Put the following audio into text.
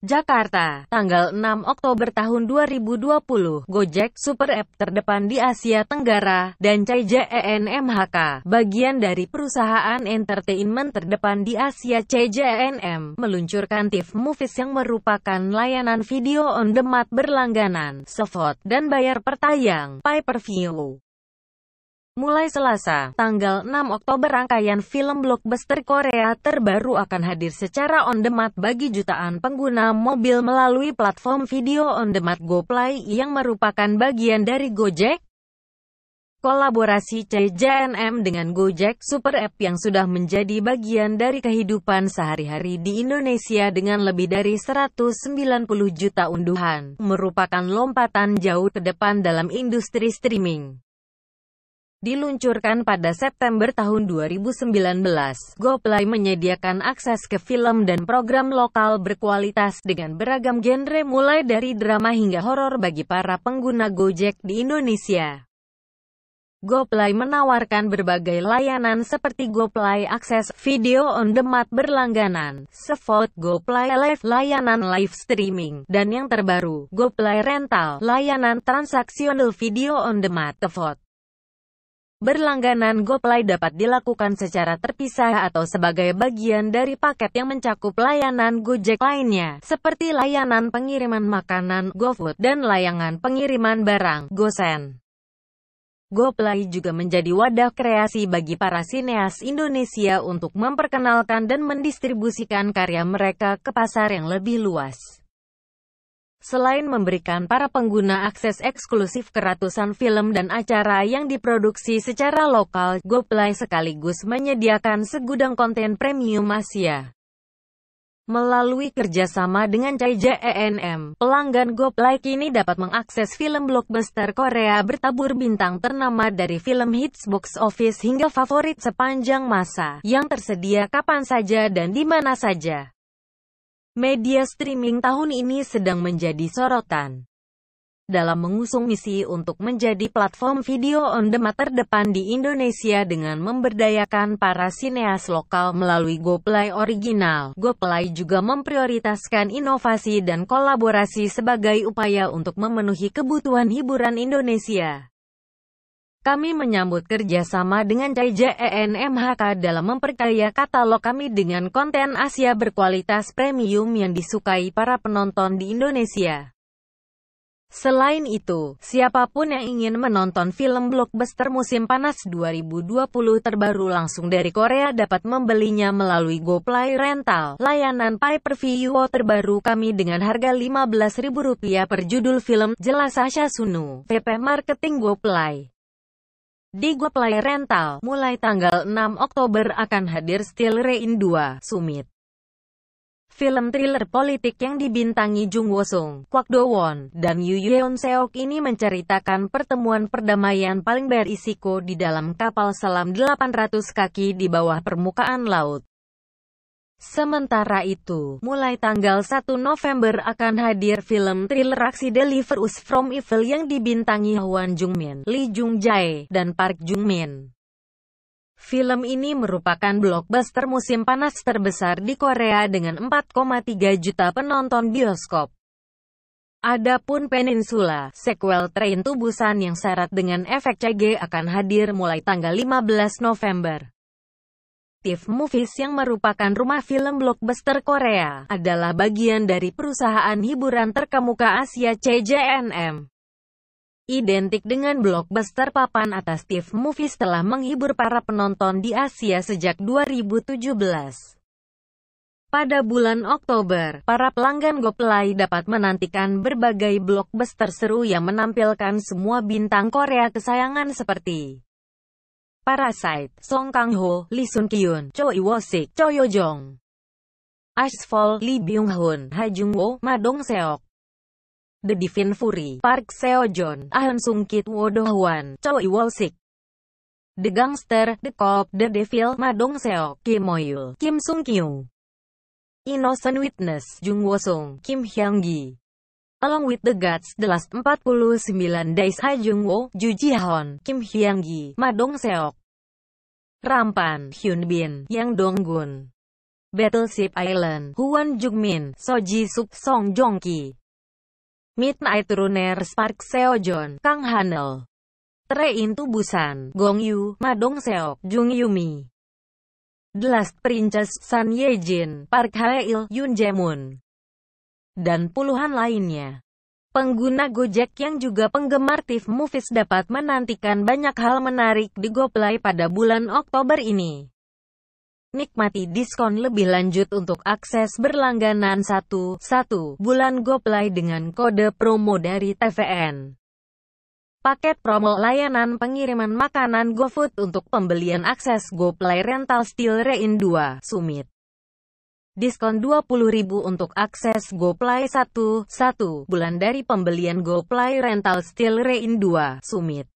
Jakarta, tanggal 6 Oktober tahun 2020, Gojek, super app terdepan di Asia Tenggara, dan CJNMHK, bagian dari perusahaan entertainment terdepan di Asia CJNM, meluncurkan TIFF Movies yang merupakan layanan video on demand berlangganan, SVOD, dan bayar per tayang, pay-per-view. Mulai Selasa, tanggal 6 Oktober rangkaian film blockbuster Korea terbaru akan hadir secara on-demand bagi jutaan pengguna mobil melalui platform video on-demand GoPlay yang merupakan bagian dari Gojek. Kolaborasi CJNM dengan Gojek Super App yang sudah menjadi bagian dari kehidupan sehari-hari di Indonesia dengan lebih dari 190 juta unduhan, merupakan lompatan jauh ke depan dalam industri streaming. Diluncurkan pada September tahun 2019, GoPlay menyediakan akses ke film dan program lokal berkualitas dengan beragam genre mulai dari drama hingga horor bagi para pengguna Gojek di Indonesia. GoPlay menawarkan berbagai layanan seperti GoPlay Akses, video on demand berlangganan, SVOD, GoPlay Live, layanan live streaming, dan yang terbaru, GoPlay Rental, layanan transaksional video on demand, TVOD. Berlangganan GoPlay dapat dilakukan secara terpisah atau sebagai bagian dari paket yang mencakup layanan Gojek lainnya, seperti layanan pengiriman makanan GoFood dan layanan pengiriman barang GoSend. GoPlay juga menjadi wadah kreasi bagi para sineas Indonesia untuk memperkenalkan dan mendistribusikan karya mereka ke pasar yang lebih luas. Selain memberikan para pengguna akses eksklusif ke ratusan film dan acara yang diproduksi secara lokal, GoPlay sekaligus menyediakan segudang konten premium Asia. Melalui kerjasama dengan CJENM, pelanggan GoPlay kini dapat mengakses film blockbuster Korea bertabur bintang ternama dari film hits box office hingga favorit sepanjang masa, yang tersedia kapan saja dan di mana saja. Media streaming tahun ini sedang menjadi sorotan dalam mengusung misi untuk menjadi platform video on demand terdepan di Indonesia dengan memberdayakan para sineas lokal melalui GoPlay original. GoPlay juga memprioritaskan inovasi dan kolaborasi sebagai upaya untuk memenuhi kebutuhan hiburan Indonesia. Kami menyambut kerjasama dengan CJENMHK dalam memperkaya katalog kami dengan konten Asia berkualitas premium yang disukai para penonton di Indonesia. Selain itu, siapa pun yang ingin menonton film blockbuster musim panas 2020 terbaru langsung dari Korea dapat membelinya melalui GoPlay Rental, layanan pay-per-view terbaru kami dengan harga Rp15.000 per judul film, jelas Asya Sunu, VP Marketing GoPlay. Di GoPlay Rental, mulai tanggal 6 Oktober akan hadir Steel Rain 2, Sumit. Film thriller politik yang dibintangi Jung Wo Sung, Kwak Do Won, dan Yu Yeon Seok ini menceritakan pertemuan perdamaian paling berisiko di dalam kapal selam 800 kaki di bawah permukaan laut. Sementara itu, mulai tanggal 1 November akan hadir film thriller aksi Deliver Us From Evil yang dibintangi Hwan Jung-min, Lee Jung Jae, dan Park Jung Min. Film ini merupakan blockbuster musim panas terbesar di Korea dengan 4,3 juta penonton bioskop. Adapun Peninsula, sequel Train to Busan yang syarat dengan efek CG akan hadir mulai tanggal 15 November. TIFF Movies yang merupakan rumah film blockbuster Korea, adalah bagian dari perusahaan hiburan terkemuka Asia CJNM. Identik dengan blockbuster papan atas TIFF Movies telah menghibur para penonton di Asia sejak 2017. Pada bulan Oktober, para pelanggan GoPlay dapat menantikan berbagai blockbuster seru yang menampilkan semua bintang Korea kesayangan seperti Parasite, Song Kang-ho, Lee Sun-kyun, Cho Iwo-sik, Cho Yo-jong, Ashfall, Lee Byung-hun, Ha Jung-woo, Ma Dong-seok, The Divine Fury, Park Seo-joon, Ahn Sung-kit, Wo Do-hwan, Cho Iwo-sik, The Gangster, The Cop, The Devil, Ma Dong-seok, Kim Mo-yul, Kim Sung-kyu, Innocent Witness, Jung Wo-sung, Kim Hyang-gi, Along with the Gods, The Last 49 Days Ha Jung Woo, Ju Ji Hon, Kim Hyang Gi, Ma Dong Seok, Rampan, Hyun Bin, Yang Dong Gun. Battleship Island, Huan Jungmin, Soji Suk Song Jongki. Midnight Runner Spark Seojon, Kang Hanel. Train to Busan, Gong Yu, Madong Seok, Jung Yumi. The Last Princess, San Yejin, Park Hae-il, Yoon Jae-moon. Dan puluhan lainnya. Pengguna Gojek yang juga penggemar TIFF Movies dapat menantikan banyak hal menarik di GoPlay pada bulan Oktober ini. Nikmati diskon lebih lanjut untuk akses berlangganan 1, 1 bulan GoPlay dengan kode promo dari TVN. Paket promo layanan pengiriman makanan GoFood untuk pembelian akses GoPlay Rental Steel Rein 2 Sumit. Diskon 20.000 untuk akses GoPlay 1, 1 bulan dari pembelian GoPlay Rental Steel Rein 2 Sumit.